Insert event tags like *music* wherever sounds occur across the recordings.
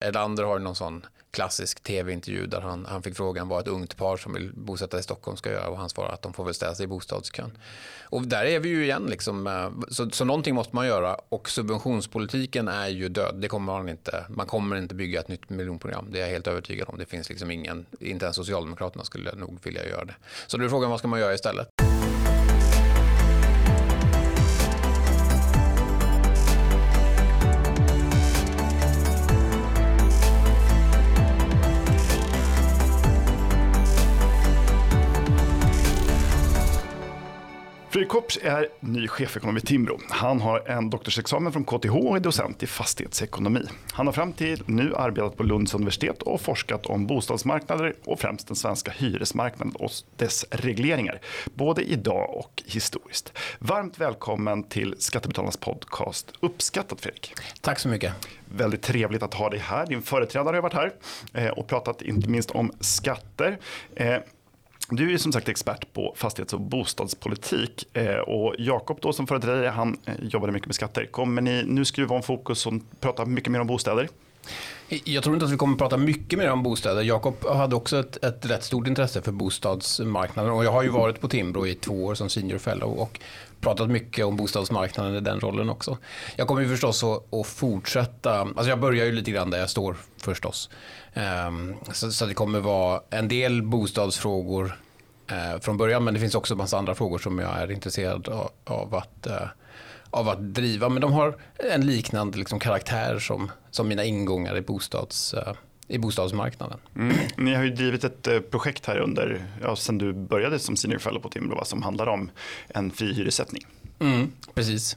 Erlander har någon sån klassisk tv-intervju där han, han fick frågan vad ett ungt par som vill bosätta sig i Stockholm ska göra och han svarar att de får väl ställa sig i bostadskön. Och där är vi ju igen liksom, eh, så, så någonting måste man göra och subventionspolitiken är ju död. Det kommer man inte, man kommer inte bygga ett nytt miljonprogram. Det är jag helt övertygad om. Det finns liksom ingen, inte ens Socialdemokraterna skulle nog vilja göra det. Så då är frågan vad ska man göra istället? Fredrik Kopps är ny chefekonom i Timbro. Han har en doktorsexamen från KTH och är docent i fastighetsekonomi. Han har fram till nu arbetat på Lunds universitet och forskat om bostadsmarknader och främst den svenska hyresmarknaden och dess regleringar, både idag och historiskt. Varmt välkommen till Skattebetalarnas podcast Uppskattat Fredrik. Tack så mycket. Väldigt trevligt att ha dig här. Din företrädare har varit här eh, och pratat inte minst om skatter. Du är som sagt expert på fastighets och bostadspolitik eh, och Jakob då som företrädare, han eh, jobbade mycket med skatter. Kommer ni nu skruva om fokus och prata mycket mer om bostäder? Jag tror inte att vi kommer att prata mycket mer om bostäder. Jakob hade också ett, ett rätt stort intresse för bostadsmarknaden och jag har ju varit på Timbro i två år som senior fellow och pratat mycket om bostadsmarknaden i den rollen också. Jag kommer ju förstås att, att fortsätta, alltså jag börjar ju lite grann där jag står förstås. Um, så, så det kommer vara en del bostadsfrågor uh, från början men det finns också en massa andra frågor som jag är intresserad av, av att uh, av att driva, men de har en liknande liksom, karaktär som, som mina ingångar i, bostads, uh, i bostadsmarknaden. Mm. Ni har ju drivit ett uh, projekt här under, ja, sen du började som senior fellow på Timbro, som handlar om en fri hyressättning. Mm, precis.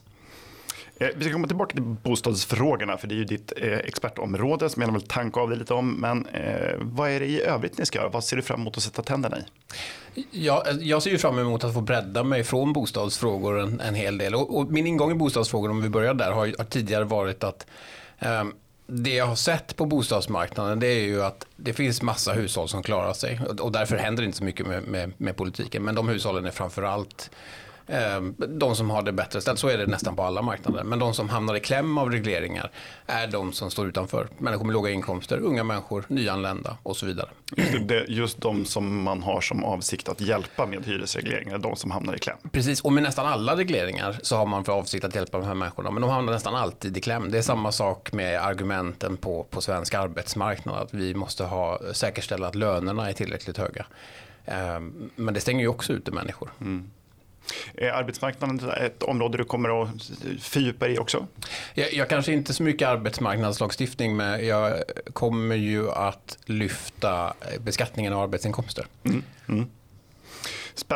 Eh, vi ska komma tillbaka till bostadsfrågorna, för det är ju ditt eh, expertområde som jag vill tanka av dig lite om. Men eh, vad är det i övrigt ni ska göra? Vad ser du fram emot att sätta tänderna i? Ja, jag ser ju fram emot att få bredda mig från bostadsfrågor en, en hel del. Och, och, min ingång i bostadsfrågor, om vi börjar där, har, har tidigare varit att eh, det jag har sett på bostadsmarknaden det är ju att det finns massa hushåll som klarar sig och därför händer det inte så mycket med, med, med politiken. Men de hushållen är framförallt de som har det bättre ställt, så är det nästan på alla marknader. Men de som hamnar i kläm av regleringar är de som står utanför. Människor med låga inkomster, unga människor, nyanlända och så vidare. Just, det, just de som man har som avsikt att hjälpa med hyresregleringar, de som hamnar i kläm. Precis, och med nästan alla regleringar så har man för avsikt att hjälpa de här människorna. Men de hamnar nästan alltid i kläm. Det är samma sak med argumenten på, på svensk arbetsmarknad. Att vi måste ha, säkerställa att lönerna är tillräckligt höga. Ehm, men det stänger ju också ute människor. Mm. Är arbetsmarknaden ett område du kommer att fördjupa dig i också? Jag, jag kanske inte så mycket arbetsmarknadslagstiftning, men jag kommer ju att lyfta beskattningen av arbetsinkomster. Mm, mm.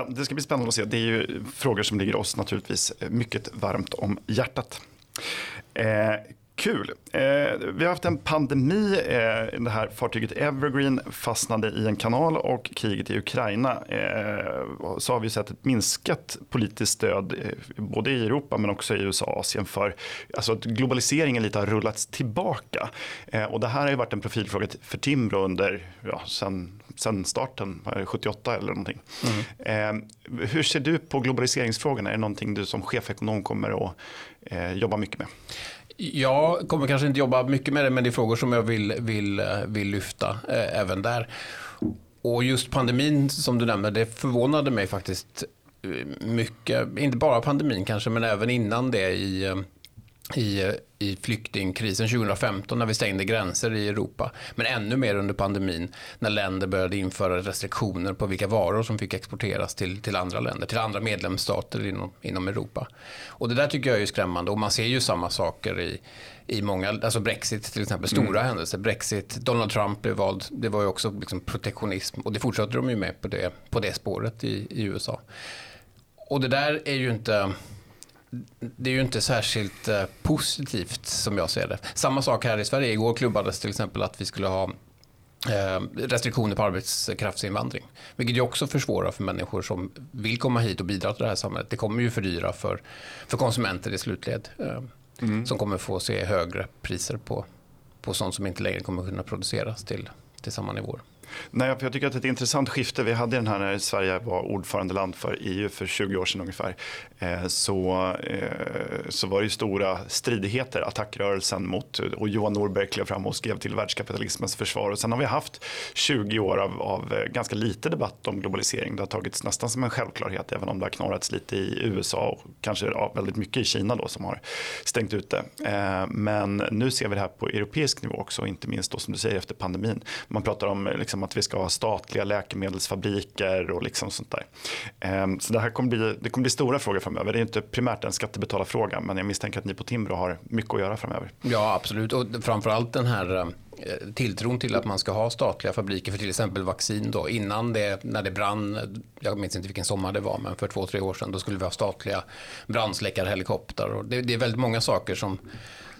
Det ska bli spännande att se. Det är ju frågor som ligger oss naturligtvis mycket varmt om hjärtat. Eh, Kul. Eh, vi har haft en pandemi. Eh, det här fartyget Evergreen fastnade i en kanal och kriget i Ukraina. Eh, så har vi sett ett minskat politiskt stöd eh, både i Europa men också i USA och Asien för alltså att globaliseringen lite har rullats tillbaka. Eh, och det här har ju varit en profilfråga för Timbro under, ja, sen, sen starten, 78 eller någonting. Mm. Eh, hur ser du på globaliseringsfrågorna? Är det någonting du som chefekonom kommer att jobba mycket med? Jag kommer kanske inte jobba mycket med det, men det är frågor som jag vill, vill, eh, vill lyfta eh, även där. Och just pandemin som du nämner, det förvånade mig faktiskt eh, mycket. Inte bara pandemin kanske, men även innan det i eh, i, i flyktingkrisen 2015 när vi stängde gränser i Europa. Men ännu mer under pandemin när länder började införa restriktioner på vilka varor som fick exporteras till, till andra länder, till andra medlemsstater inom, inom Europa. Och det där tycker jag är skrämmande och man ser ju samma saker i, i många, alltså Brexit till exempel, stora mm. händelser. Brexit, Donald Trump blev vald, det var ju också liksom protektionism och det fortsätter de ju med på det, på det spåret i, i USA. Och det där är ju inte det är ju inte särskilt eh, positivt som jag ser det. Samma sak här i Sverige. Igår klubbades till exempel att vi skulle ha eh, restriktioner på arbetskraftsinvandring. Vilket ju också försvårar för människor som vill komma hit och bidra till det här samhället. Det kommer ju fördyra för, för konsumenter i slutled. Eh, mm. Som kommer få se högre priser på, på sånt som inte längre kommer kunna produceras till, till samma nivåer. Nej, jag tycker att det är ett intressant skifte. Vi hade den här när Sverige var ordförandeland för EU för 20 år sedan ungefär. Eh, så, eh, så var det ju stora stridigheter, attackrörelsen mot, och Johan Norberg klev fram och skrev till världskapitalismens försvar. Och sen har vi haft 20 år av, av eh, ganska lite debatt om globalisering. Det har tagits nästan som en självklarhet, även om det har knorrats lite i USA och kanske ja, väldigt mycket i Kina då som har stängt ut det. Men nu ser vi det här på europeisk nivå också, inte minst då som du säger efter pandemin. Man pratar om liksom, Liksom att vi ska ha statliga läkemedelsfabriker och liksom sånt där. Ehm, så det här kommer bli, det kommer bli stora frågor framöver. Det är inte primärt en skattebetalarfråga men jag misstänker att ni på Timbro har mycket att göra framöver. Ja absolut och framförallt den här eh, tilltron till att man ska ha statliga fabriker för till exempel vaccin då innan det, när det brann, jag minns inte vilken sommar det var, men för två, tre år sedan då skulle vi ha statliga brandsläckarhelikoptrar och det, det är väldigt många saker som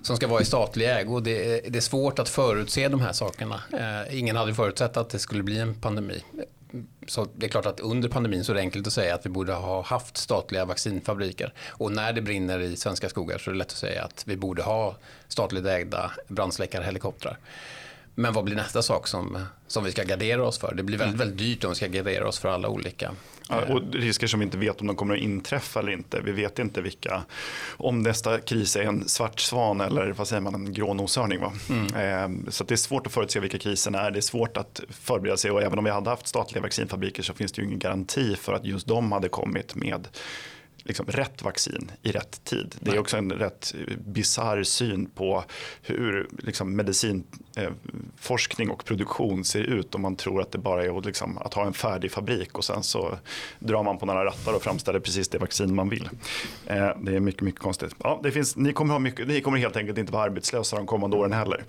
som ska vara i statlig ägo. Det är, det är svårt att förutse de här sakerna. Eh, ingen hade förutsett att det skulle bli en pandemi. Så det är klart att under pandemin så är det enkelt att säga att vi borde ha haft statliga vaccinfabriker. Och när det brinner i svenska skogar så är det lätt att säga att vi borde ha statligt ägda brandsläckarhelikoptrar. Men vad blir nästa sak som, som vi ska gardera oss för? Det blir väldigt, väldigt dyrt om vi ska gardera oss för alla olika. Ja, och risker som vi inte vet om de kommer att inträffa eller inte. Vi vet inte vilka, om nästa kris är en svart svan eller vad säger man, en grå noshörning. Va? Mm. Eh, så det är svårt att förutse vilka kriserna är. Det är svårt att förbereda sig och även om vi hade haft statliga vaccinfabriker så finns det ju ingen garanti för att just de hade kommit med liksom rätt vaccin i rätt tid. Det är också en rätt bizarr syn på hur liksom medicinforskning eh, och produktion ser ut om man tror att det bara är att, liksom, att ha en färdig fabrik och sen så drar man på några rattar och framställer precis det vaccin man vill. Eh, det är mycket, mycket konstigt. Ja, det finns, ni, kommer ha mycket, ni kommer helt enkelt inte vara arbetslösa de kommande åren heller.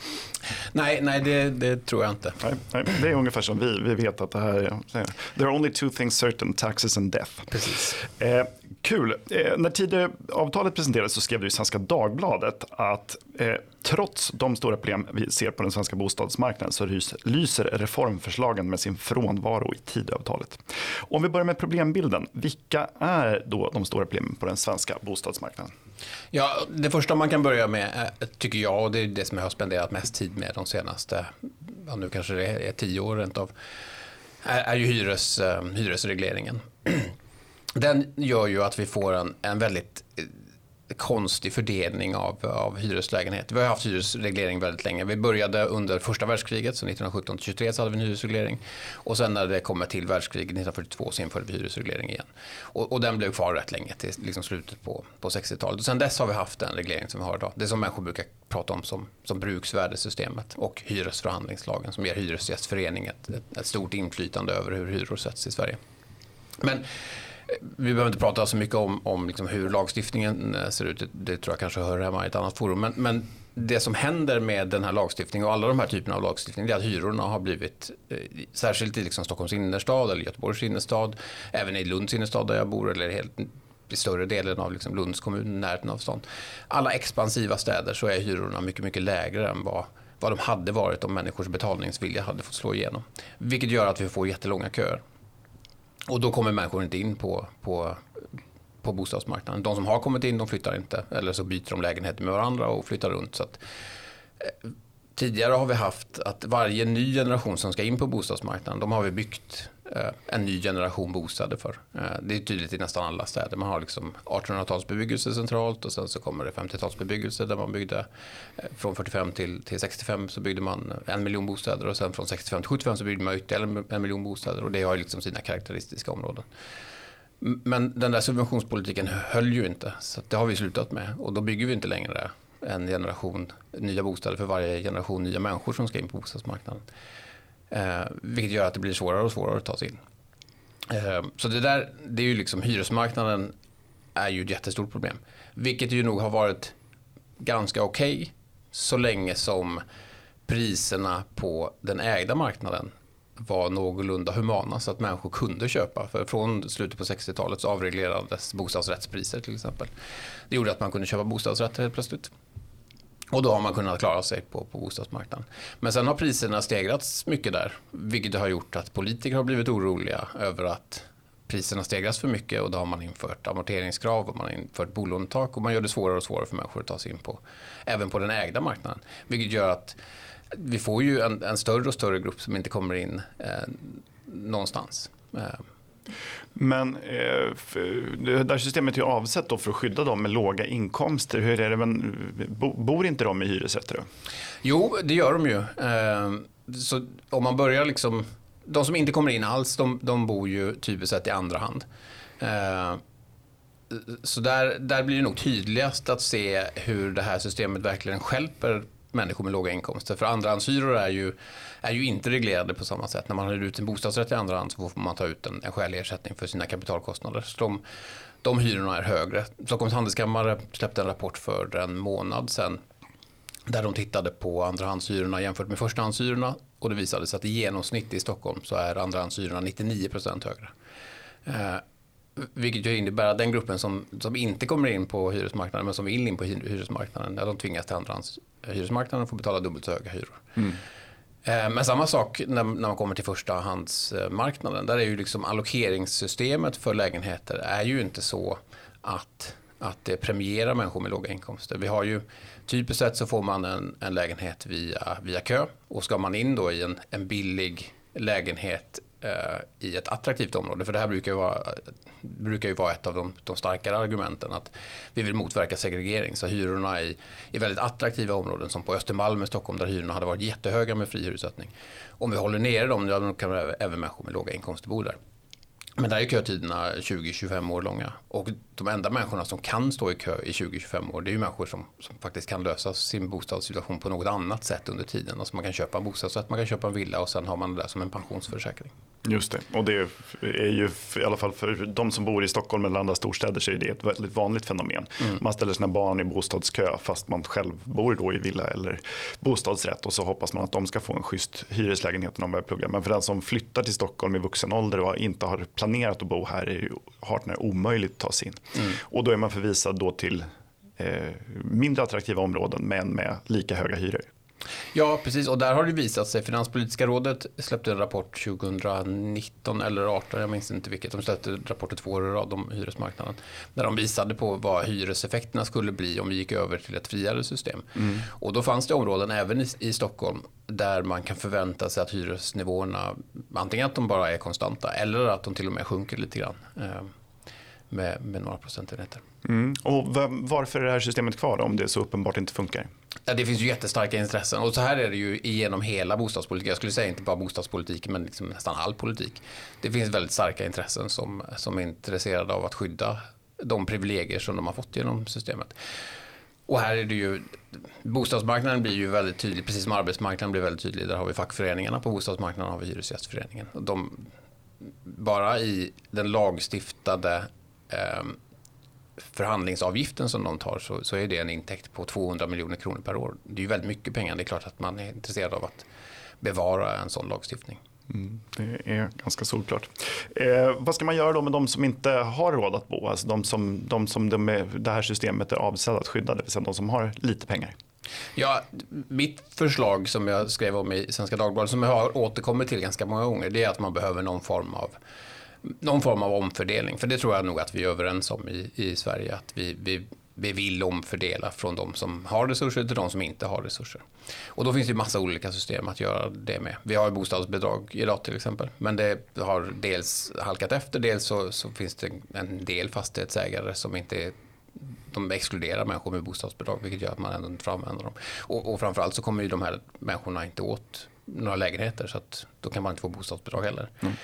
Nej, nej det, det tror jag inte. Nej, nej, det är ungefär som vi. Vi vet att det här är, there are only two things certain, taxes and death. Precis. Eh, Kul. Eh, när Tidöavtalet presenterades så skrev du i Svenska Dagbladet att eh, trots de stora problem vi ser på den svenska bostadsmarknaden så lyser reformförslagen med sin frånvaro i Tidöavtalet. Om vi börjar med problembilden, vilka är då de stora problemen på den svenska bostadsmarknaden? Ja, det första man kan börja med, eh, tycker jag, och det är det som jag har spenderat mest tid med de senaste, ja, nu kanske det är tio år rent av, är, är ju hyres, eh, hyresregleringen. Den gör ju att vi får en, en väldigt eh, konstig fördelning av, av hyreslägenheter. Vi har haft hyresreglering väldigt länge. Vi började under första världskriget, så 1917 23 så hade vi en hyresreglering. Och sen när det kommer till världskriget 1942 så införde vi hyresreglering igen. Och, och den blev kvar rätt länge, till liksom slutet på, på 60-talet. Och sen dess har vi haft den reglering som vi har idag. Det som människor brukar prata om som, som bruksvärdesystemet och hyresförhandlingslagen som ger Hyresgästföreningen ett, ett, ett stort inflytande över hur hyror sätts i Sverige. Men vi behöver inte prata så mycket om, om liksom hur lagstiftningen eh, ser ut. Det, det, tror jag kanske hör hemma i ett annat forum. Men, men, det som händer med den här lagstiftningen och alla de här typerna av lagstiftning är att hyrorna har blivit, eh, särskilt i liksom Stockholms innerstad eller Göteborgs innerstad, även i Lunds innerstad där jag bor eller helt i större delen av liksom Lunds kommun, närheten av stan. Alla expansiva städer så är hyrorna mycket, mycket lägre än vad, vad de hade varit om människors betalningsvilja hade fått slå igenom. Vilket gör att vi får jättelånga köer. Och då kommer människor inte in på, på, på bostadsmarknaden. De som har kommit in de flyttar inte. Eller så byter de lägenheter med varandra och flyttar runt. Så att, eh, tidigare har vi haft att varje ny generation som ska in på bostadsmarknaden, de har vi byggt Eh, en ny generation bostäder för. Eh, det är tydligt i nästan alla städer. Man har liksom 1800-talsbebyggelse centralt och sen så kommer det 50-talsbebyggelse där man byggde eh, från 45 till, till 65 så byggde man en miljon bostäder och sen från 65 till 75 så byggde man ytterligare en miljon bostäder och det har ju liksom sina karaktäristiska områden. Men den där subventionspolitiken höll ju inte så det har vi slutat med och då bygger vi inte längre en generation nya bostäder för varje generation nya människor som ska in på bostadsmarknaden. Eh, vilket gör att det blir svårare och svårare att ta sig in. Eh, så det där, det är ju liksom hyresmarknaden är ju ett jättestort problem. Vilket ju nog har varit ganska okej okay, så länge som priserna på den ägda marknaden var någorlunda humana så att människor kunde köpa. För från slutet på 60-talet så avreglerades bostadsrättspriser till exempel. Det gjorde att man kunde köpa bostadsrätter helt plötsligt. Och då har man kunnat klara sig på, på bostadsmarknaden. Men sen har priserna stegrats mycket där, vilket har gjort att politiker har blivit oroliga över att priserna stegras för mycket och då har man infört amorteringskrav och man har infört bolånetak och man gör det svårare och svårare för människor att ta sig in på, även på den ägda marknaden. Vilket gör att vi får ju en, en, större och större grupp som inte kommer in eh, någonstans. Eh. Men eh, det här systemet är avsett då för att skydda dem med låga inkomster. Hur är det, men, bor inte de i hyresrätter? Då? Jo, det gör de ju. Eh, så om man börjar liksom, de som inte kommer in alls, de, de bor ju typiskt sett i andra hand. Eh, så där, där blir det nog tydligast att se hur det här systemet verkligen skälper människor med låga inkomster. För andrahandshyror är ju, är ju inte reglerade på samma sätt. När man hyr ut en bostadsrätt i andra hand så får man ta ut en, en skälig ersättning för sina kapitalkostnader. Så de, de hyrorna är högre. Stockholms handelskammare släppte en rapport för en månad sedan där de tittade på andrahandshyrorna jämfört med förstahandshyrorna och det visade sig att i genomsnitt i Stockholm så är andrahandshyrorna 99% högre. Eh, vilket ju innebär att den gruppen som, som inte kommer in på hyresmarknaden men som vill in på hyresmarknaden, de tvingas till andrahands och får betala dubbelt så höga hyror. Mm. Eh, men samma sak när, man kommer till förstahandsmarknaden. Där är ju liksom allokeringssystemet för lägenheter är ju inte så att, att det premierar människor med låga inkomster. Vi har ju typiskt sett så får man en, en lägenhet via, via kö och ska man in då i en, en billig lägenhet Eh, i ett attraktivt område. För det här brukar ju vara, brukar ju vara ett av de, de starkare argumenten. Att vi vill motverka segregering. Så hyrorna i, i väldigt attraktiva områden som på Östermalm i Stockholm där hyrorna hade varit jättehöga med fri hyressättning. Om vi håller nere dem, då kan även människor med låga inkomster bo där. Men där är kötiderna 20-25 år långa. Och de enda människorna som kan stå i kö i 20-25 år det är ju människor som, som, faktiskt kan lösa sin bostadssituation på något annat sätt under tiden. Alltså man kan köpa en bostadsrätt, man kan köpa en villa och sen har man det där som en pensionsförsäkring. Just det, och det är ju i alla fall för de som bor i Stockholm eller andra storstäder så är det ett väldigt vanligt fenomen. Mm. Man ställer sina barn i bostadskö fast man själv bor då i villa eller bostadsrätt och så hoppas man att de ska få en schysst hyreslägenhet när de börjar plugga. Men för den som flyttar till Stockholm i vuxen ålder och inte har planerat att bo här är det hart när omöjligt att ta sig in. Mm. Och då är man förvisad då till eh, mindre attraktiva områden men med lika höga hyror. Ja, precis. Och där har det visat sig. Finanspolitiska rådet släppte en rapport 2019 eller 2018, jag minns inte vilket. De släppte rapporter två år i rad om hyresmarknaden. Där de visade på vad hyreseffekterna skulle bli om vi gick över till ett friare system. Mm. Och då fanns det områden även i, i Stockholm där man kan förvänta sig att hyresnivåerna antingen att de bara är konstanta eller att de till och med sjunker lite grann. Med, med några procentenheter. Mm. Och varför är det här systemet kvar om det så uppenbart inte funkar? Ja, det finns ju jättestarka intressen och så här är det ju genom hela bostadspolitiken. Jag skulle säga inte bara bostadspolitiken men liksom nästan all politik. Det finns väldigt starka intressen som, som är intresserade av att skydda de privilegier som de har fått genom systemet. Och här är det ju, bostadsmarknaden blir ju väldigt tydlig, precis som arbetsmarknaden blir väldigt tydlig. Där har vi fackföreningarna, på bostadsmarknaden har vi Hyresgästföreningen. De, bara i den lagstiftade eh, förhandlingsavgiften som de tar så, så, är det en intäkt på 200 miljoner kronor per år. Det är ju väldigt mycket pengar. Det är klart att man är intresserad av att bevara en sån lagstiftning. Mm, det är ganska solklart. Eh, vad ska man göra då med de som inte har råd att bo? Alltså de som, de som de är, det här systemet är avsett att skydda, det vill säga de som har lite pengar. Ja, mitt förslag som jag skrev om i Svenska Dagbladet, som jag har återkommit till ganska många gånger, det är att man behöver någon form av någon form av omfördelning. För det tror jag nog att vi är överens om i, i Sverige. Att vi, vi, vi vill omfördela från de som har resurser till de som inte har resurser. Och då finns det ju massa olika system att göra det med. Vi har bostadsbidrag idag till exempel. Men det har dels halkat efter, dels så, så finns det en del fastighetsägare som inte de exkluderar människor med bostadsbidrag vilket gör att man ändå inte får använda dem. Och, och framförallt så kommer ju de här människorna inte åt några lägenheter så att då kan man inte få bostadsbidrag heller. Mm.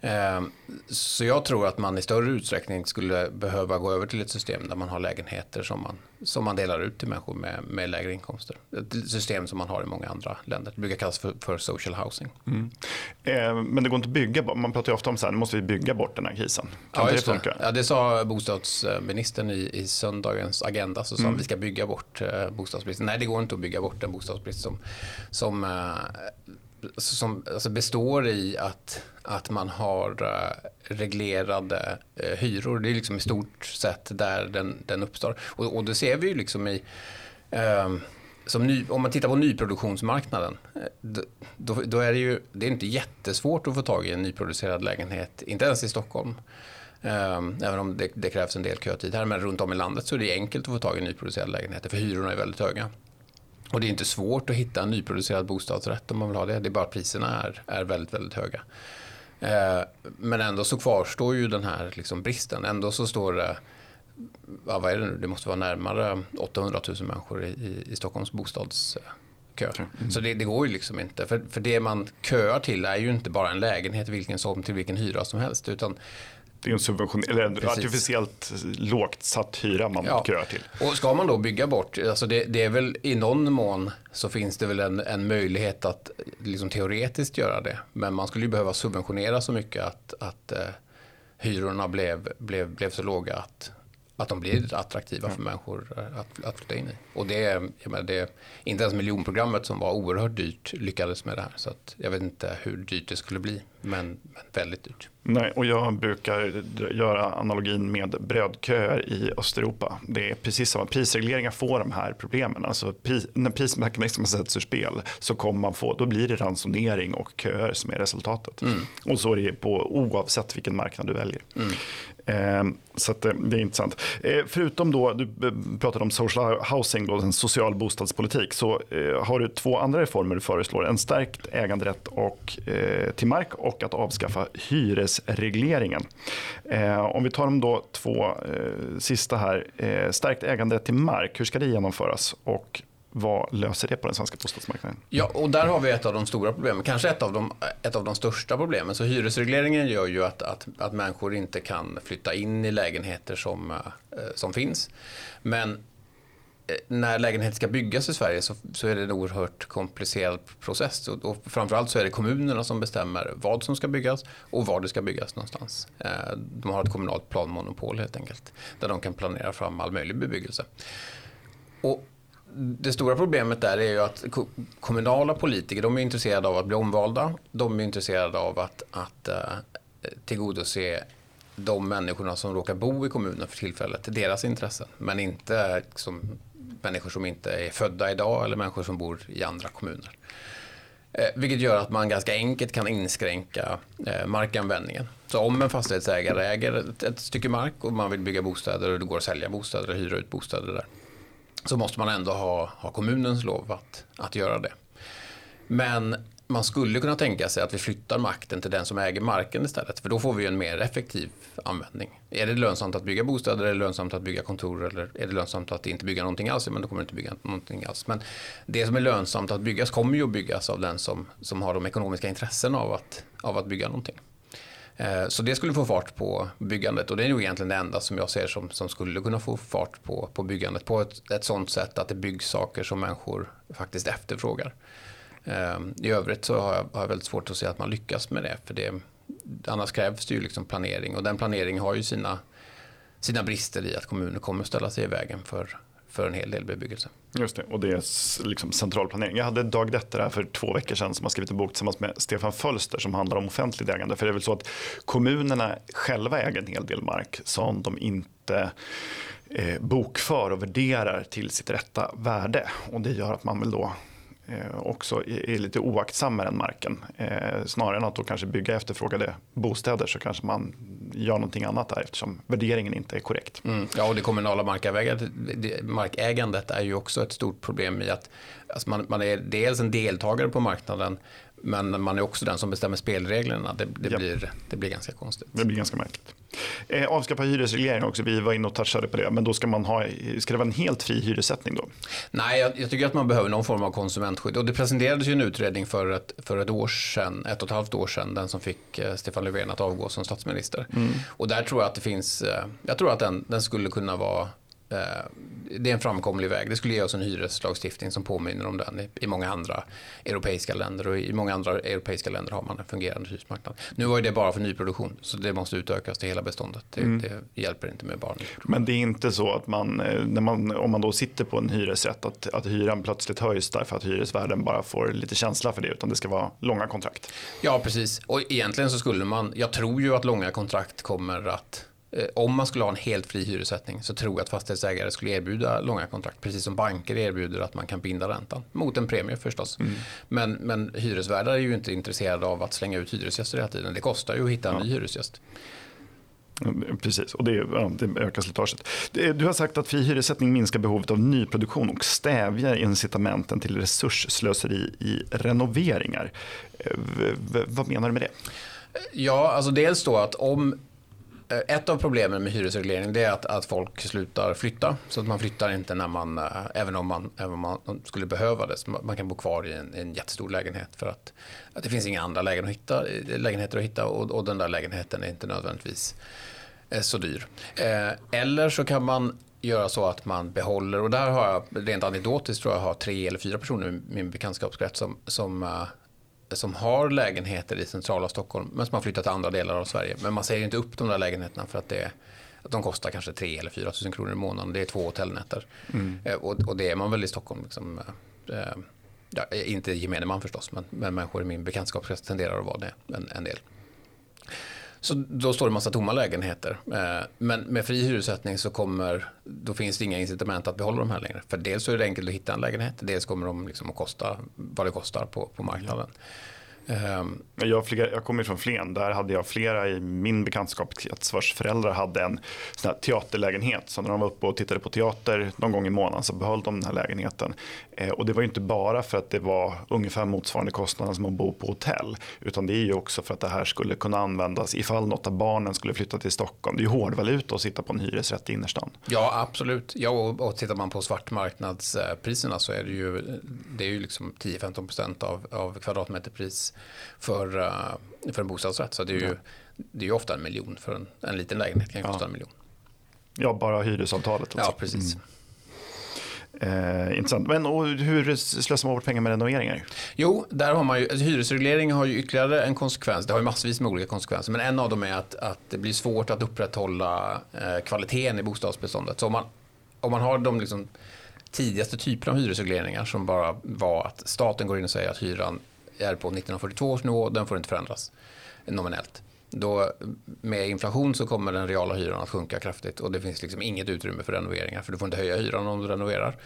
Ehm, så jag tror att man i större utsträckning skulle behöva gå över till ett system där man har lägenheter som man, som man delar ut till människor med, med lägre inkomster. Ett system som man har i många andra länder. Det brukar kallas för, för social housing. Mm. Eh, men det går inte att bygga, man pratar ju ofta om så här, nu måste vi bygga bort den här krisen. Kan ja, det funka? Ja, det sa bostadsministern i, i söndagens agenda. Så sa mm. vi ska bygga bort eh, bostadsbristen. Nej, det går inte att bygga bort en bostadsbrist som, som eh, som alltså består i att, att man har eh, reglerade eh, hyror. Det är liksom i stort sett där den, den uppstår. Och, och det ser vi ju liksom i uh, som ny, om man tittar på nyproduktionsmarknaden, eh, då, då, är det ju det är inte jättesvårt att få tag i en nyproducerad lägenhet, inte ens i Stockholm. Ehm, även om det, det, krävs en del kötid här, men runt om i landet så är det enkelt att få tag i nyproducerade lägenheter, för hyrorna är väldigt höga. Och det är inte svårt att hitta en nyproducerad bostadsrätt om man vill ha det. Det är bara att priserna är, är väldigt, väldigt höga. Eh, men ändå så kvarstår ju den här liksom bristen. Ändå så står det, ja, vad är det nu, det måste vara närmare 800 000 människor i, i Stockholms bostadskö. Mm. Så det, det, går ju liksom inte. För, för det man köar till är ju inte bara en lägenhet vilken som till vilken hyra som helst. Utan det är en subvention, eller en Precis. artificiellt lågt satt hyra man ja. köar till. Och ska man då bygga bort, alltså det, det, är väl i någon mån så finns det väl en, en möjlighet att liksom teoretiskt göra det. Men man skulle ju behöva subventionera så mycket att, att eh, hyrorna blev, blev, blev så låga att, att de blir attraktiva för människor att, att flytta in i. Och det, jag menar, det, inte ens miljonprogrammet som var oerhört dyrt lyckades med det här. Så att jag vet inte hur dyrt det skulle bli, men, men väldigt dyrt. Nej, och jag brukar göra analogin med brödköer i Östeuropa. Det är precis samma, prisregleringar får de här problemen. Alltså pris, när prismekanismen sätts ur spel så kommer man få, då blir det ransonering och köer som är resultatet. Mm. Och så är det på oavsett vilken marknad du väljer. Mm. Eh, så att, eh, det är intressant. Eh, förutom då, du eh, pratade om social housing, då, en social bostadspolitik, så eh, har du två andra reformer du föreslår. En stärkt äganderätt och, eh, till mark och att avskaffa hyresregleringen. Eh, om vi tar de då två eh, sista här. Eh, stärkt äganderätt till mark, hur ska det genomföras? Och vad löser det på den svenska bostadsmarknaden? Ja, och där har vi ett av de stora problemen, kanske ett av de, ett av de största problemen. Så hyresregleringen gör ju att, att, att människor inte kan flytta in i lägenheter som, eh, som finns. Men eh, när lägenheter ska byggas i Sverige så, så, är det en oerhört komplicerad process. Och, och framförallt så är det kommunerna som bestämmer vad som ska byggas och var det ska byggas någonstans. Eh, de har ett kommunalt planmonopol helt enkelt. Där de kan planera fram all möjlig bebyggelse. Och det stora problemet där är ju att kommunala politiker de är intresserade av att bli omvalda. De är intresserade av att, att eh, tillgodose de människorna som råkar bo i kommunen för tillfället, deras intressen. Men inte liksom, människor som inte är födda idag eller människor som bor i andra kommuner. Eh, vilket gör att man ganska enkelt kan inskränka eh, markanvändningen. Så om en fastighetsägare äger ett, ett, stycke mark och man vill bygga bostäder och det går att sälja bostäder och hyra ut bostäder där så måste man ändå ha, ha kommunens lov att, att göra det. Men man skulle kunna tänka sig att vi flyttar makten till den som äger marken istället. För då får vi en mer effektiv användning. Är det lönsamt att bygga bostäder, är det lönsamt att bygga kontor eller är det lönsamt att inte bygga någonting alls? Men då kommer det inte bygga någonting alls. Men det som är lönsamt att byggas kommer ju att byggas av den som, som har de ekonomiska intressen av att, av att bygga någonting. Eh, så det skulle få fart på byggandet. Och det är nog egentligen det enda som jag ser som, som skulle kunna få fart på, på byggandet. På ett, ett sånt sätt att det byggs saker som människor faktiskt efterfrågar. Eh, I övrigt så har jag, har jag väldigt svårt att se att man lyckas med det. För det, annars krävs det ju liksom planering. Och den planeringen har ju sina, sina brister i att kommuner kommer ställa sig i vägen för, för en hel del bebyggelse. Just det, och det är liksom central planering. Jag hade Dag Detter här för två veckor sedan som har skrivit en bok tillsammans med Stefan Fölster som handlar om offentligt ägande. För det är väl så att kommunerna själva äger en hel del mark som de inte eh, bokför och värderar till sitt rätta värde. Och det gör att man vill då Eh, också är lite oaktsam med den marken. Eh, snarare än att då kanske bygga efterfrågade bostäder så kanske man gör någonting annat där eftersom värderingen inte är korrekt. Mm. Ja, och det kommunala markägandet är ju också ett stort problem i att alltså man, man är dels en deltagare på marknaden men man är också den som bestämmer spelreglerna. Det, det, ja. blir, det blir ganska konstigt. Det blir ganska märkligt. Eh, avskaffa hyresreglering också, vi var inne och touchade på det. Men då ska, man ha, ska det vara en helt fri hyressättning då? Nej, jag, jag, tycker att man behöver någon form av konsumentskydd. Och det presenterades ju en utredning för ett, för ett år sedan, ett och ett halvt år sedan, den som fick eh, Stefan Löfven att avgå som statsminister. Mm. Och där tror jag att det finns, eh, jag tror att den, den skulle kunna vara det är en framkomlig väg. Det skulle ge oss en hyreslagstiftning som påminner om den i, många andra europeiska länder. Och I många andra europeiska länder har man en fungerande hyresmarknad. Nu var det bara för nyproduktion, så det måste utökas till hela beståndet. Det, mm. det hjälper inte med bara Men det är inte så att man, eh, när man, om man då sitter på en hyresrätt, att, att hyran plötsligt höjs därför att hyresvärden bara får lite känsla för det, utan det ska vara långa kontrakt? Ja, precis. Och egentligen så skulle man, jag tror ju att långa kontrakt kommer att Eh, om man skulle ha en helt fri hyressättning så tror jag att fastighetsägare skulle erbjuda långa kontrakt. Precis som banker erbjuder att man kan binda räntan. Mot en premie förstås. Mm. Men, men hyresvärdar är ju inte intresserade av att slänga ut hyresgäster hela tiden. Det kostar ju att hitta en ja. ny hyresgäst. Precis, och det, ja, det ökar slitaget. Du har sagt att fri hyressättning minskar behovet av nyproduktion och stävjar incitamenten till resursslöseri i renoveringar. V vad menar du med det? Ja, alltså dels då att om Eh, Eh, ett av problemen med hyresreglering är att, att folk slutar flytta. Så att man flyttar inte när man, eh, även om man, även om man skulle behöva det. Så man kan bo kvar i en, en jättestor lägenhet för att, att det finns inga andra lägen att hitta, eh, lägenheter att hitta och, och den där lägenheten är inte nödvändigtvis så dyr. Eller så kan man göra så att man behåller, och där har jag rent anekdotiskt tror jag har tre eller fyra personer i min bekantskapskrets som, som som har lägenheter i centrala Stockholm men som har flyttat till andra delar av Sverige. Men man säger inte upp de där lägenheterna för att, det, att de kostar kanske 3 eller 4 000 kronor i månaden. Det är två hotellnätter. Mm. Eh, och, och, det är man väl i Stockholm. Liksom, eh, ja, inte gemene man förstås, men, men människor i min bekantskapskrets tenderar att vara det en, en del. Så då står det en massa tomma lägenheter. Eh, men med fri hyressättning så kommer, då finns det inga incitament att behålla de här längre. För dels så är det enkelt att hitta en lägenhet, dels kommer de liksom att kosta vad det kostar på, på marknaden. Ja. Um, jag, flyga, jag kommer från Flen, där hade jag flera i min bekantskapskrets vars föräldrar hade en sån teaterlägenhet. Så när de var uppe och tittade på teater någon gång i månaden så behöll de den här lägenheten. Eh, och det var ju inte bara för att det var ungefär motsvarande kostnader som att bo på hotell. Utan det är ju också för att det här skulle kunna användas ifall något av barnen skulle flytta till Stockholm. Det är ju hårdvaluta att sitta på en hyresrätt i innerstan. Ja, absolut. Ja, och, och tittar man på svartmarknadspriserna eh, så är det ju, eh, det är ju liksom 10-15% av, av kvadratmeterpris för, uh, för en bostadsrätt. Så det är ju, det är ofta en miljon för en, en liten lägenhet kan ju kosta ja. en miljon. Ja, bara hyresavtalet. Också. Ja, precis. Mm. Eh, intressant. Men och hur slösar man bort pengar med renoveringar? Jo, där har man ju, alltså, hyresreglering har ju ytterligare en konsekvens. Det har ju massvis med olika konsekvenser. Men en av dem är att, att det blir svårt att upprätthålla eh, kvaliteten i bostadsbeståndet. Så om man, om man har de liksom, tidigaste typerna av hyresregleringar som bara var att staten går in och säger att hyran är på 1942 års nivå, den får inte förändras nominellt. Då, med inflation så kommer den reala hyran att sjunka kraftigt och det finns liksom inget utrymme för renoveringar för du får inte höja hyran om du renoverar.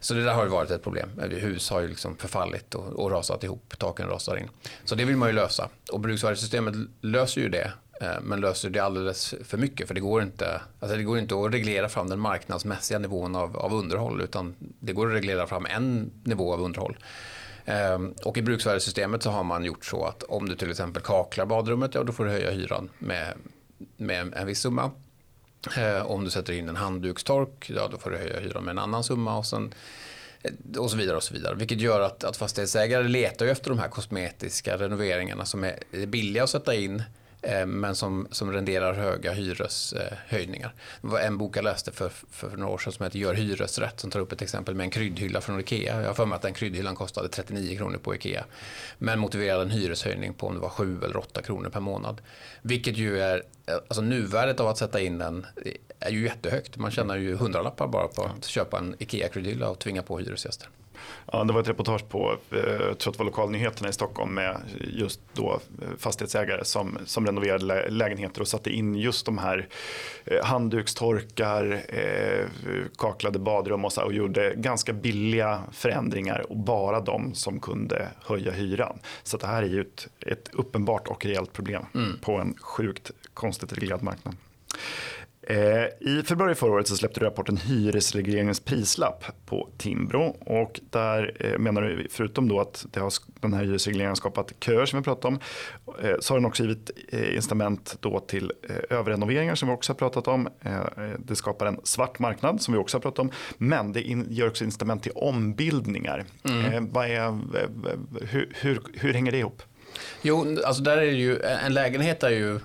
Så det där har ju varit ett problem. Hus har ju liksom förfallit och, och rasat ihop, taken rasar in. Så det vill man ju lösa. Och bruksvärdessystemet löser ju det, eh, men löser det alldeles för mycket. För det går inte, alltså det går inte att reglera fram den marknadsmässiga nivån av, av underhåll, utan det går att reglera fram en nivå av underhåll. Ehm, och i bruksvärdessystemet så har man gjort så att om du till exempel kaklar badrummet, ja då får du höja hyran med, med en viss summa. Ehm, om du sätter in en handdukstork, ja då får du höja hyran med en annan summa. Och, sen, eh, och så vidare och så vidare. Vilket gör att, att fastighetsägare letar efter de här kosmetiska renoveringarna som är billiga att sätta in Eh, men som, som renderar höga hyreshöjningar. Det var en bok jag läste för, för några år sedan som heter Gör hyresrätt som tar upp ett exempel med en kryddhylla från Ikea. Jag har för mig att den kryddhyllan kostade 39 kronor på Ikea. Men motiverade en hyreshöjning på om det var 7 eller 8 kronor per månad. Vilket ju är, alltså nuvärdet av att sätta in den är ju jättehögt. Man tjänar ju hundralappar bara på att köpa en Ikea-kryddhylla och tvinga på hyresgäster. Ja, det var ett reportage på, eh, jag tror att det var lokalnyheterna i Stockholm med just då eh, fastighetsägare som, som renoverade lägenheter och satte in just de här eh, handdukstorkar, kaklade badrum och, så, och gjorde ganska billiga förändringar och bara de som kunde höja hyran. Så det här är ju ett, ett uppenbart och rejält problem mm. på en sjukt konstigt reglerad marknad. Eh, I februari förra året så släppte du rapporten Hyresregleringens prislapp på Timbro. Och där eh, menar du, förutom då att det har, den här hyresregleringen har skapat köer som vi pratade om, eh, så har den också givit incitament då till överrenoveringar som vi också har pratat om. Det skapar en svart marknad som vi också har pratat om. Men det ger också incitament till ombildningar. Mm. Är, hur, hur, hur hänger det ihop? Jo, alltså där är ju, en lägenhet är ju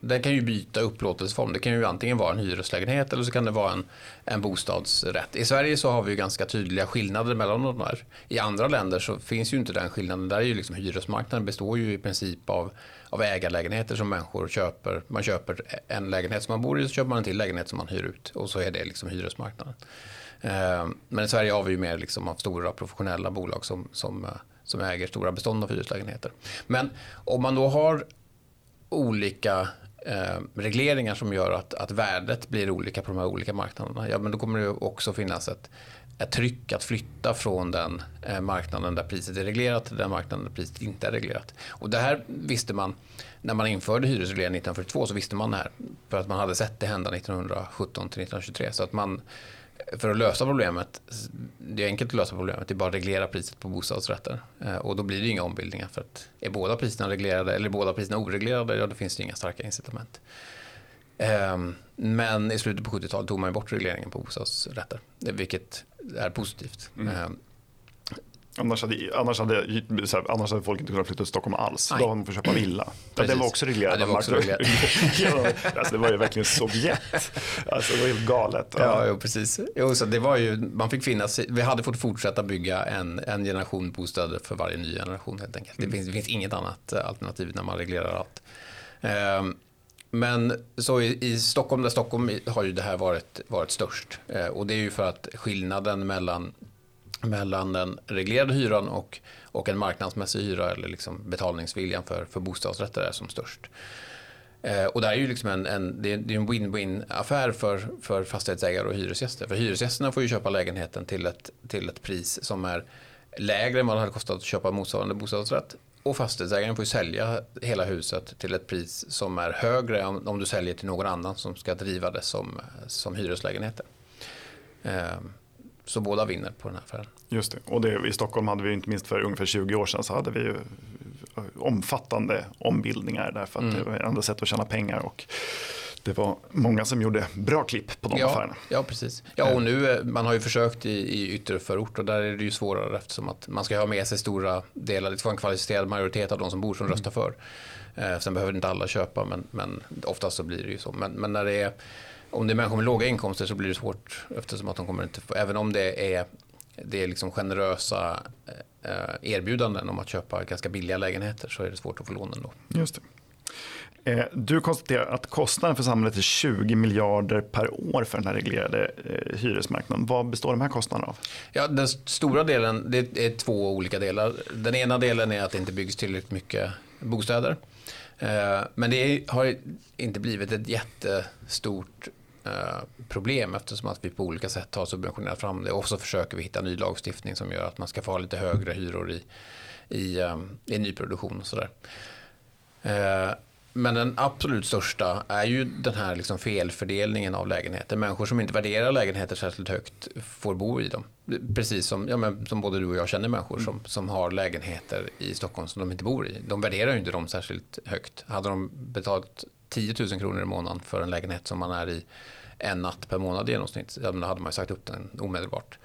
den kan ju byta upplåtelseform. Det kan ju antingen vara en hyreslägenhet eller så kan det vara en, en bostadsrätt. I Sverige så har vi ju ganska tydliga skillnader mellan de här. I andra länder så finns ju inte den skillnaden. Där är ju liksom hyresmarknaden består ju i princip av, av ägarlägenheter som människor köper. Man köper en lägenhet som man bor i, så köper man en till lägenhet som man hyr ut. Och så är det liksom hyresmarknaden. Eh, men i Sverige har vi ju mer liksom av stora professionella bolag som, som, eh, som äger stora bestånd av hyreslägenheter. Men om man då har olika eh, regleringar som gör att, att värdet blir olika på de här olika marknaderna, ja, men då kommer det också finnas ett, ett tryck att flytta från den eh, marknaden där priset är reglerat till den marknaden där priset inte är reglerat. Och det här visste man när man införde hyresregleringen 1942 så visste man det här för att man hade sett det hända 1917 till 1923. Så att man för att lösa problemet, det är enkelt att lösa problemet, det är bara att reglera priset på bostadsrätter. Eh, och då blir det inga ombildningar för att är båda priserna reglerade eller båda priserna oreglerade, ja då finns det inga starka incitament. Ehm, men i slutet på 70-talet tog man bort regleringen på bostadsrätter, vilket är positivt. Mm. Annars hade, annars, hade, annars hade folk inte kunnat flytta till Stockholm alls. Nej. Då hade man fått köpa villa. Ja, det var också reglerat. Ja, det, var också reglerat. *laughs* alltså, det var ju verkligen Sovjet. Alltså, det var helt galet. Ja, ja jo, precis. Jo, så det var ju, man fick finnas, vi hade fått fortsätta bygga en, en generation bostäder för varje ny generation helt enkelt. Mm. Det, finns, det finns inget annat alternativ när man reglerar allt. Um, men så i, i, Stockholm, där Stockholm har ju det här varit, varit störst. Eh, och det är ju för att skillnaden mellan mellan den reglerade hyran och, och en marknadsmässig hyra eller liksom betalningsviljan för, för bostadsrätter är som störst. Eh, och det är ju liksom en, en, det är en win-win affär för, för fastighetsägare och hyresgäster. För hyresgästerna får ju köpa lägenheten till ett, till ett pris som är lägre än vad det hade kostat att köpa motsvarande bostadsrätt. Och fastighetsägaren får ju sälja hela huset till ett pris som är högre om, om du säljer till någon annan som ska driva det som, som hyreslägenheter. Eh, så båda vinner på den här affären. Just det. Och det, i Stockholm hade vi inte minst för ungefär 20 år sedan så hade vi ju eh, omfattande ombildningar därför att mm. det var andra sätt att tjäna pengar. Och det var många som gjorde bra klipp på de ja, affärerna. Ja, precis. Ja, och eh. nu, eh, man har ju försökt i, i ytterförort och där är det ju svårare eftersom att man ska ha med sig stora delar, det ska vara en kvalificerad majoritet av de som bor som mm. röstar för. Eh, sen behöver inte alla köpa, men, men oftast så blir det ju så. Men, men när det är om det är människor med låga inkomster så blir det svårt eftersom att de kommer inte få, även om det är, det är liksom generösa eh, erbjudanden om att köpa ganska billiga lägenheter så är det svårt att få lån ändå. Just det. Eh, du konstaterar att kostnaden för samhället är 20 miljarder per år för den här reglerade eh, hyresmarknaden. Vad består de här kostnaderna av? Ja, den stora delen, det är två olika delar. Den ena delen är att det inte byggs tillräckligt mycket bostäder. Men det har inte blivit ett jättestort problem eftersom att vi på olika sätt har subventionerat fram det. Och så försöker vi hitta ny lagstiftning som gör att man ska få ha lite högre hyror i, i, eh, i nyproduktion och sådär. Eh, men den absolut största är ju den här liksom felfördelningen av lägenheter. Människor som inte värderar lägenheter särskilt högt får bo i dem. Precis som, ja, men, som både du och jag känner människor som, som har lägenheter i Stockholm som de inte bor i. De värderar ju inte dem särskilt högt. Hade de betalat 10 000 kronor i månaden för en lägenhet som man är i en natt per månad i genomsnitt. Ja, då hade man ju sagt upp den omedelbart.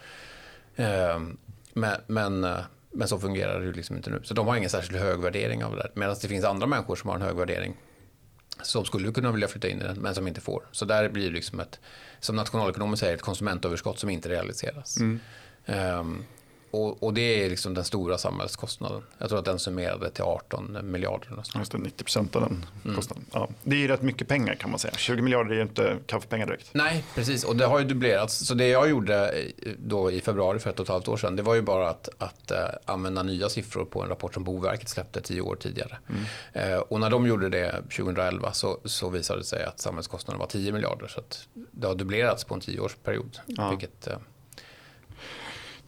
Ehm, men, men, eh, men så fungerar det ju liksom inte nu. Så de har ingen särskilt hög värdering av det där. Medan det finns andra människor som har en hög värdering som skulle kunna vilja flytta in i den men som inte får. Så där blir det liksom ett, som nationalekonomer säger, ett konsumentöverskott som inte realiseras. Mm. Um, och, och, det är liksom den stora samhällskostnaden. Jag tror att den summerade till 18 miljarder. Nästan. Just det, 90 procent av den mm. kostnaden. Ja, det är ju rätt mycket pengar kan man säga. 20 miljarder är ju inte kaffepengar direkt. Nej, precis. Och det har ju dubblerats. Så det jag gjorde då i februari för ett och ett halvt år sedan, det var ju bara att, att uh, använda nya siffror på en rapport som Boverket släppte tio år tidigare. Mm. Uh, och när de gjorde det 2011 så, så visade det sig att samhällskostnaden var 10 miljarder. Så det har dubblerats på en tioårsperiod. Ja. Vilket, uh,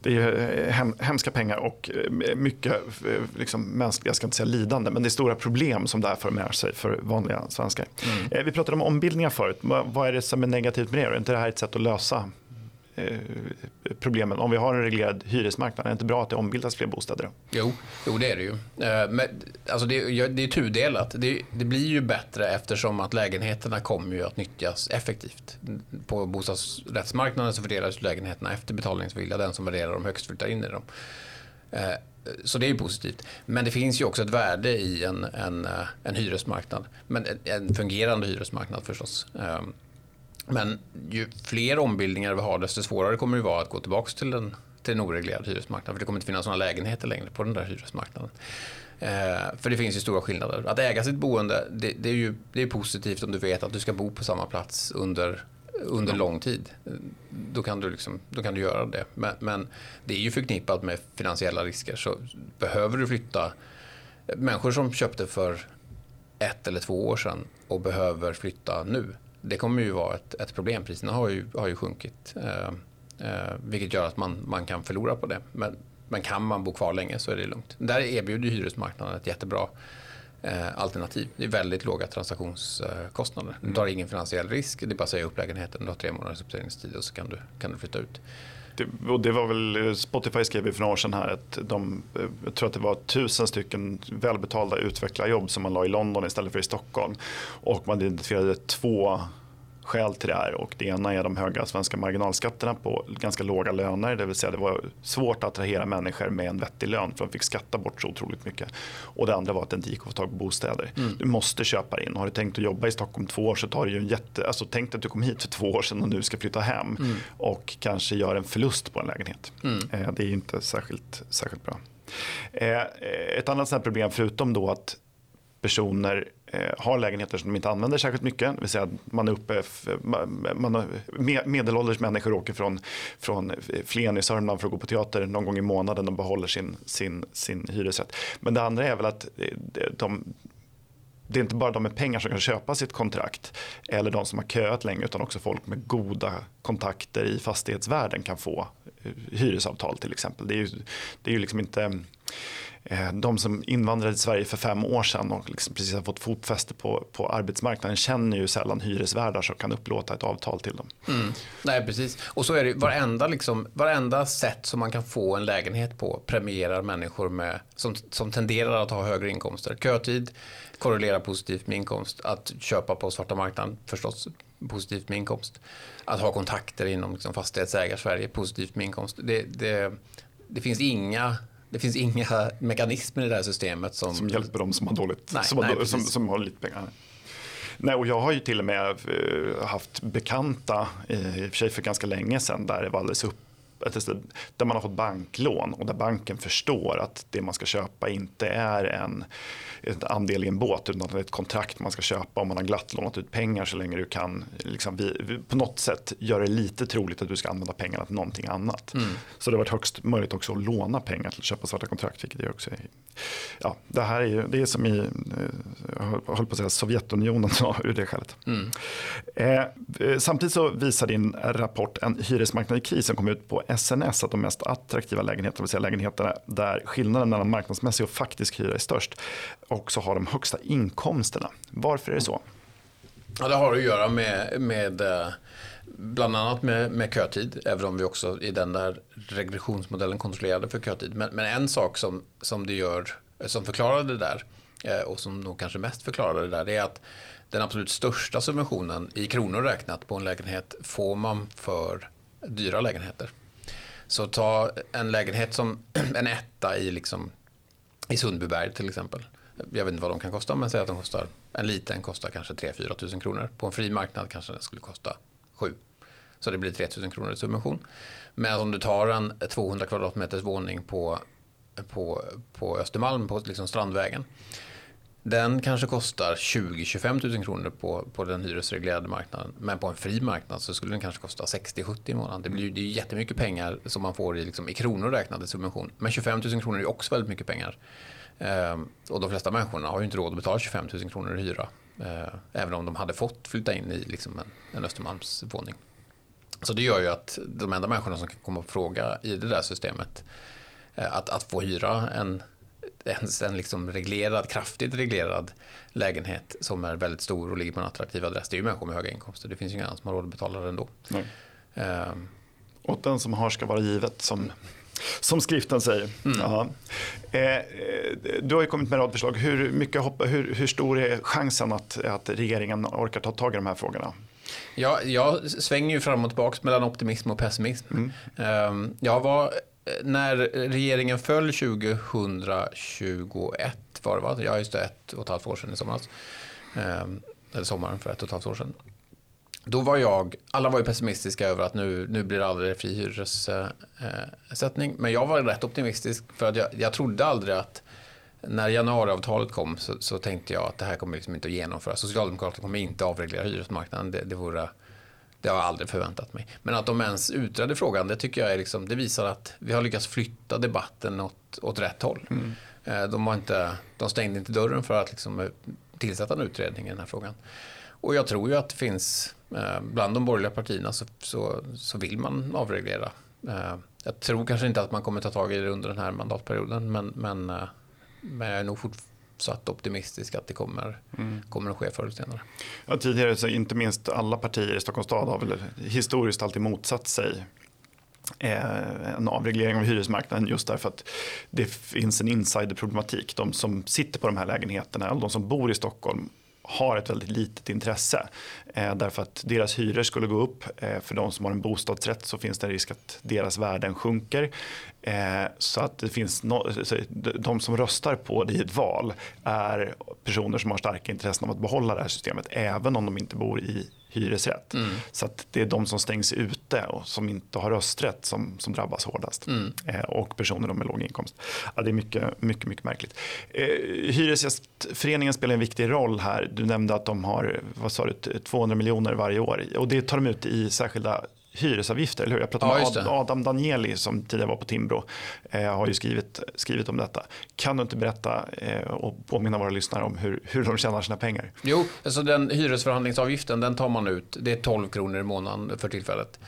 det är eh, hemska pengar och eh, mycket eh, liksom, mänskligt, jag ska inte säga lidande, men det är stora problem som det här för med sig för vanliga svenskar. Mm. Vi pratade om ombildningar förut. Vad är det som är negativt med det? Är inte det här ett sätt att lösa Eh, problemen. Om vi har en reglerad hyresmarknad, är det inte bra att det ombildas fler bostäder? Jo, jo det är det ju. Eh, men, alltså det, det är tudelat. Det, det, blir ju bättre eftersom att lägenheterna kommer ju att nyttjas effektivt. På bostadsrättsmarknaden så fördelas lägenheterna efter betalningsvilja. Den som värderar dem högst flyttar in i dem. Eh, så det är ju positivt. Men det finns ju också ett värde i en, en, en hyresmarknad. Men en fungerande hyresmarknad förstås. Men ju fler ombildningar vi har desto svårare kommer det vara att gå tillbaka till en, till en oreglerad hyresmarknad. För det kommer inte finnas några lägenheter längre på den där hyresmarknaden. Eh, för det finns ju stora skillnader. Att äga sitt boende det, det är ju det är positivt om du vet att du ska bo på samma plats under, under lång tid. Då kan du, liksom, då kan du göra det. Men, men det är ju förknippat med finansiella risker. Så behöver du flytta Människor som köpte för ett eller två år sedan och behöver flytta nu. Det kommer ju vara ett, ett problem. Priserna har ju, har ju sjunkit. Eh, eh, vilket gör att man, man kan förlora på det. Men, men kan man bo kvar länge så är det lugnt. Där erbjuder hyresmarknaden ett jättebra eh, alternativ. Det är väldigt låga transaktionskostnader. Du tar ingen finansiell risk. Det är bara att säga upp lägenheten. Du har tre månaders uppsägningstid och så kan du, kan du flytta ut. Det, och det var väl, Spotify skrev för några år sedan här att de, eh, jag tror att det var tusen stycken välbetalda utvecklarjobb som man la i London istället för i Stockholm. Och man identifierade två skäl till det här och det ena är de höga svenska marginalskatterna på ganska låga löner. Det vill säga det var svårt att attrahera människor med en vettig lön för de fick skatta bort så otroligt mycket. Och det andra var att det inte gick att få tag på bostäder. Mm. Du måste köpa in. Har du tänkt att jobba i Stockholm två år så tar det ju en jätte... Alltså tänk att du kom hit för två år sedan och nu ska flytta hem mm. och kanske gör en förlust på en lägenhet. Mm. Eh, det är inte särskilt, särskilt bra. Eh, ett annat problem förutom då att personer eh, Eh, har lägenheter som de inte använder särskilt mycket. Det vill säga man är uppe, man, medelålders människor åker från, från Flen i Sörmland för att gå på teater någon gång i månaden och behåller sin, sin, sin hyresrätt. Men det andra är väl att eh, de, det är inte bara de med pengar som kan köpa sitt kontrakt eller de som har köat länge utan också folk med goda kontakter i fastighetsvärlden kan få eh, hyresavtal till exempel. Det är ju, det är ju liksom inte Eh, de som invandrade till Sverige för fem år sedan och liksom precis har fått fotfäste på, på arbetsmarknaden känner ju sällan hyresvärdar som kan upplåta ett avtal till dem. Mm. Nej, precis. Och så är det varenda, liksom, varenda sätt som man kan få en lägenhet på premierar människor med, som, som tenderar att ha högre inkomster. Kötid korrelerar positivt med inkomst. Att köpa på svarta marknaden förstås positivt med inkomst. Att ha kontakter inom liksom, fastighetsägar-Sverige positivt med inkomst. Det, det, det finns inga det finns inga mekanismer i det här systemet som, som hjälper dem som har dåligt, nej, som, har, nej, som, som, har lite pengar. Nej, och jag har ju till och med eh, haft bekanta, i och för sig för ganska länge sedan, där det var alldeles upp där man har fått banklån och där banken förstår att det man ska köpa inte är en ett andel i en båt utan är ett kontrakt man ska köpa om man har glatt lånat ut pengar så länge du kan liksom, vi, på något sätt göra det lite troligt att du ska använda pengarna till någonting annat. Mm. Så det har varit högst möjligt också att låna pengar till att köpa svarta kontrakt. Vilket är också, ja, det här är ju, det är som i, jag höll på att säga Sovjetunionen *laughs* ur det skälet. Mm. Eh, samtidigt så visar din rapport en hyresmarknad i kris som kom ut på SNS att de mest attraktiva lägenheterna, det vill säga lägenheterna där skillnaden mellan marknadsmässig och faktisk hyra är störst, också har de högsta inkomsterna. Varför är det så? Ja, det har att göra med, med eh, bland annat med, med kötid, även om vi också i den där regressionsmodellen kontrollerade för kötid. Men, men en sak som, som det gör, som förklarar det där eh, och som nog kanske mest förklarar det där, det är att den absolut största subventionen i kronor räknat på en lägenhet får man för dyra lägenheter. Så ta en lägenhet som *clears throat* en etta i, liksom, i Sundbyberg till exempel jag vet inte vad de kan kosta, men säg att de kostar, en liten kostar kanske 3-4 tusen kronor. På en fri marknad kanske den skulle kosta 7. Så det blir 3 000 kronor i subvention. Men om du tar en 200 kvadratmeters våning på, på, på Östermalm, på liksom Strandvägen. Den kanske kostar 20-25 000 kronor på, på den hyresreglerade marknaden. Men på en fri marknad så skulle den kanske kosta 60-70 i månaden. Det blir det är jättemycket pengar som man får i, liksom, i kronor räknat i subvention. Men 25 000 kronor är också väldigt mycket pengar. Ehm, och de flesta människorna har ju inte råd att betala 25 000 kronor i hyra. Eh, även om de hade fått flytta in i liksom en, en Östermalmsvåning. Så det gör ju att de enda människorna som kan komma på fråga i det där systemet eh, att, att få hyra en, en, en liksom reglerad, kraftigt reglerad lägenhet som är väldigt stor och ligger på en attraktiv adress. Det är ju människor med höga inkomster. Det finns ju ingen som har råd att betala det ändå. Nej. Um, och den som har ska vara givet som som skriften säger. Mm. Eh, du har ju kommit med en rad förslag. Hur, mycket hoppa, hur, hur stor är chansen att, att regeringen orkar ta tag i de här frågorna? Ja, jag svänger ju fram och tillbaka mellan optimism och pessimism. Mm. Eh, jag var, när regeringen föll 2021 var det va? Ja, just det, ett och ett halvt år sedan i somras. Eh, eller sommaren för ett och ett halvt år sedan då var jag, alla var ju pessimistiska över att nu, nu blir det aldrig fri hyressättning. Men jag var rätt optimistisk för att jag, jag trodde aldrig att när januariavtalet kom så, så, tänkte jag att det här kommer liksom inte att genomföras. Socialdemokraterna kommer inte att avreglera hyresmarknaden. Det, det, vore, det har jag aldrig förväntat mig. Men att de ens utredde frågan, det tycker jag är liksom, det visar att vi har lyckats flytta debatten åt, åt rätt håll. Mm. Eh, de, var inte, de stängde inte dörren för att liksom tillsätta en utredning i den här frågan. Och jag tror ju att det finns, eh, bland de borgerliga partierna så, så, så vill man avreglera. Eh, jag tror kanske inte att man kommer ta tag i det under den här mandatperioden, men, men, eh, men jag är nog fortsatt optimistisk att det kommer, mm. kommer att ske förr eller senare. Ja, tidigare, så inte minst alla partier i Stockholms stad har väl historiskt alltid motsatt sig en avreglering av hyresmarknaden just därför att det finns en insiderproblematik. De som sitter på de här lägenheterna, de som bor i Stockholm har ett väldigt litet intresse. Eh, därför att deras hyror skulle gå upp. Eh, för de som har en bostadsrätt så finns det en risk att deras värden sjunker. Eh, så att det finns no de som röstar på det i ett val är personer som har starka intressen av att behålla det här systemet. Även om de inte bor i hyresrätt. Mm. Så att det är de som stängs ute och som inte har rösträtt som, som drabbas hårdast. Mm. Eh, och personer med låg inkomst. Ja, det är mycket, mycket, mycket märkligt. Eh, Hyresgästföreningen spelar en viktig roll här. Du nämnde att de har vad sa du, 200 miljoner varje år och det tar de ut i särskilda hyresavgifter, eller hur? Jag pratade ja, med Adam Danieli som tidigare var på Timbro, eh, har ju skrivit, skrivit om detta. Kan du inte berätta eh, och påminna våra lyssnare om hur, hur de tjänar sina pengar? Jo, alltså den hyresförhandlingsavgiften den tar man ut, det är 12 kronor i månaden för tillfället,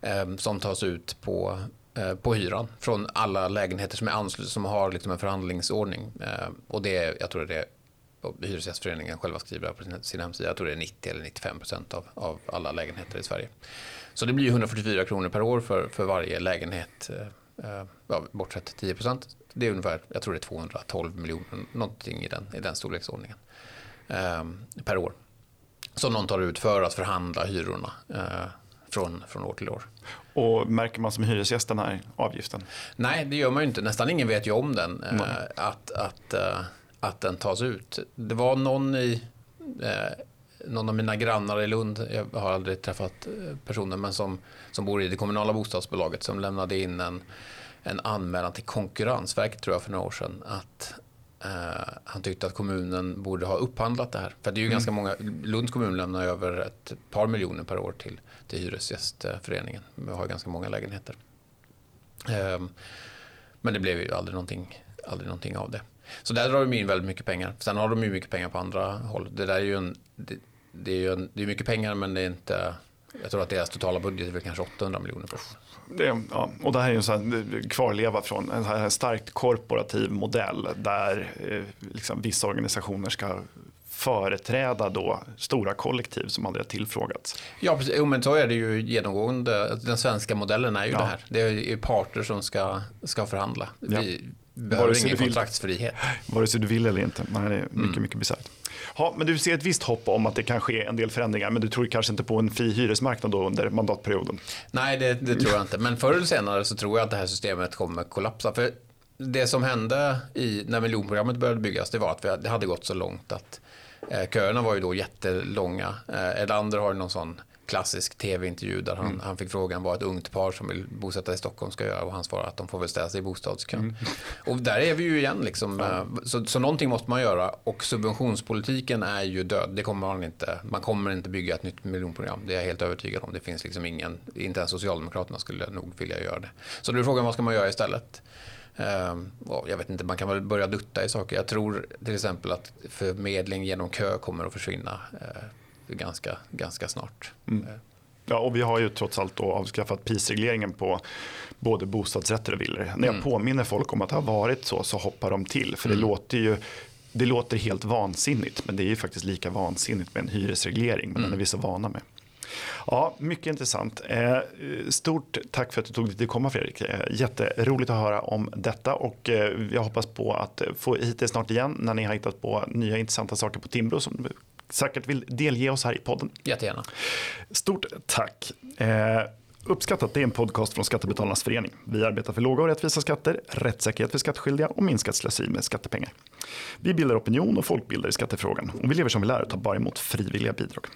eh, som tas ut på eh, på hyran från alla lägenheter som är anslutna som har liksom en förhandlingsordning. Eh, och det är, jag tror det är Hyresgästföreningen själva skriver på sin hemsida, jag tror det är 90 eller 95 procent av, av alla lägenheter i Sverige. Så det blir 144 kronor per år för, för varje lägenhet, eh, ja, bortsett 10 procent. Det är ungefär, jag tror det är 212 miljoner, någonting i den, i den storleksordningen eh, per år. Som någon tar ut för att förhandla hyrorna eh, från, från år till år. Och märker man som hyresgäst den här avgiften? Nej, det gör man ju inte. Nästan ingen vet ju om den. Eh, att, att, eh, att den tas ut. Det var någon i eh, någon av mina grannar i Lund, jag har aldrig träffat eh, personen, men som, som bor i det kommunala bostadsbolaget som lämnade in en, en anmälan till Konkurrensverket tror jag för några år sedan att eh, han tyckte att kommunen borde ha upphandlat det här. För det är ju mm. ganska många, Lunds kommun lämnar över ett par miljoner per år till, till Hyresgästföreningen. Vi har ganska många lägenheter. Eh, men det blev ju aldrig någonting, aldrig någonting av det. Så där drar de in väldigt mycket pengar. Sen har de ju mycket pengar på andra håll. Det där är ju en, det, det är ju en, det är mycket pengar men det är inte, jag tror att deras totala budget är väl kanske 800 miljoner. Det, ja, och det här är ju en sån kvarleva från en här starkt korporativ modell där eh, liksom vissa organisationer ska företräda då stora kollektiv som aldrig har tillfrågats. Ja, precis. Jo, men så är det ju genomgående. Den svenska modellen är ju ja. det här. Det är parter som ska, ska förhandla. Ja. Vi, behöver ingen kontraktsfrihet. Vare sig du vill eller inte. Nej, det är mycket, mm. mycket bisarrt. Ja, men du ser ett visst hopp om att det kan ske en del förändringar, men du tror kanske inte på en fri hyresmarknad då under mandatperioden? Nej, det, det tror jag inte. Men förr eller senare så tror jag att det här systemet kommer kollapsa. För det som hände i, när miljonprogrammet började byggas, det var att vi, det hade gått så långt att eh, köerna var ju då jättelånga. Eh, Elander har någon sån klassisk tv-intervju där han, mm. han fick frågan vad ett ungt par som vill bosätta i Stockholm ska göra och han svarade att de får väl ställa sig i bostadskön. Mm. Och där är vi ju igen liksom. Ja. Eh, så, så någonting måste man göra och subventionspolitiken är ju död. Det kommer man inte. Man kommer inte bygga ett nytt miljonprogram. Det är jag helt övertygad om. Det finns liksom ingen, inte ens Socialdemokraterna skulle nog vilja göra det. Så då är frågan vad ska man göra istället? Um, jag vet inte, man kan väl börja dutta i saker. Jag tror till exempel att förmedling genom kö kommer att försvinna. Ganska, ganska snart. Mm. Eh. Ja, och vi har ju trots allt då avskaffat prisregleringen på både bostadsrätter och villor. När jag mm. påminner folk om att det har varit så så hoppar de till. För det mm. låter ju det låter helt vansinnigt men det är ju faktiskt lika vansinnigt med en hyresreglering. Men mm. den är vi så vana med. Ja, mycket intressant. Eh, stort tack för att du tog dig tid att komma Fredrik. Eh, jätteroligt att höra om detta och jag hoppas på att få hit dig snart igen när ni har hittat på nya intressanta saker på Timbro som säkert vill delge oss här i podden. Jättegärna. Stort tack. Eh, Uppskattat det är en podcast från Skattebetalarnas förening. Vi arbetar för låga och rättvisa skatter, rättssäkerhet för skattskyldiga och minskat slöseri med skattepengar. Vi bildar opinion och folkbildar i skattefrågan och vi lever som vi lär och tar bara emot frivilliga bidrag.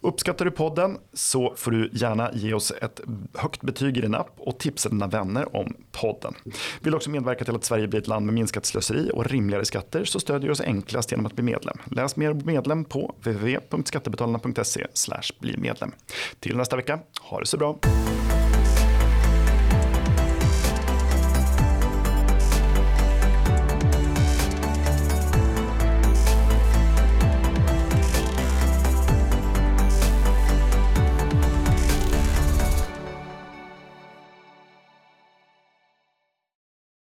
Uppskattar du podden så får du gärna ge oss ett högt betyg i din app och tipsa dina vänner om podden. Vill du också medverka till att Sverige blir ett land med minskat slöseri och rimligare skatter så stödjer du oss enklast genom att bli medlem. Läs mer om medlem på www.skattebetalarna.se bli medlem. Till nästa vecka, ha det så bra.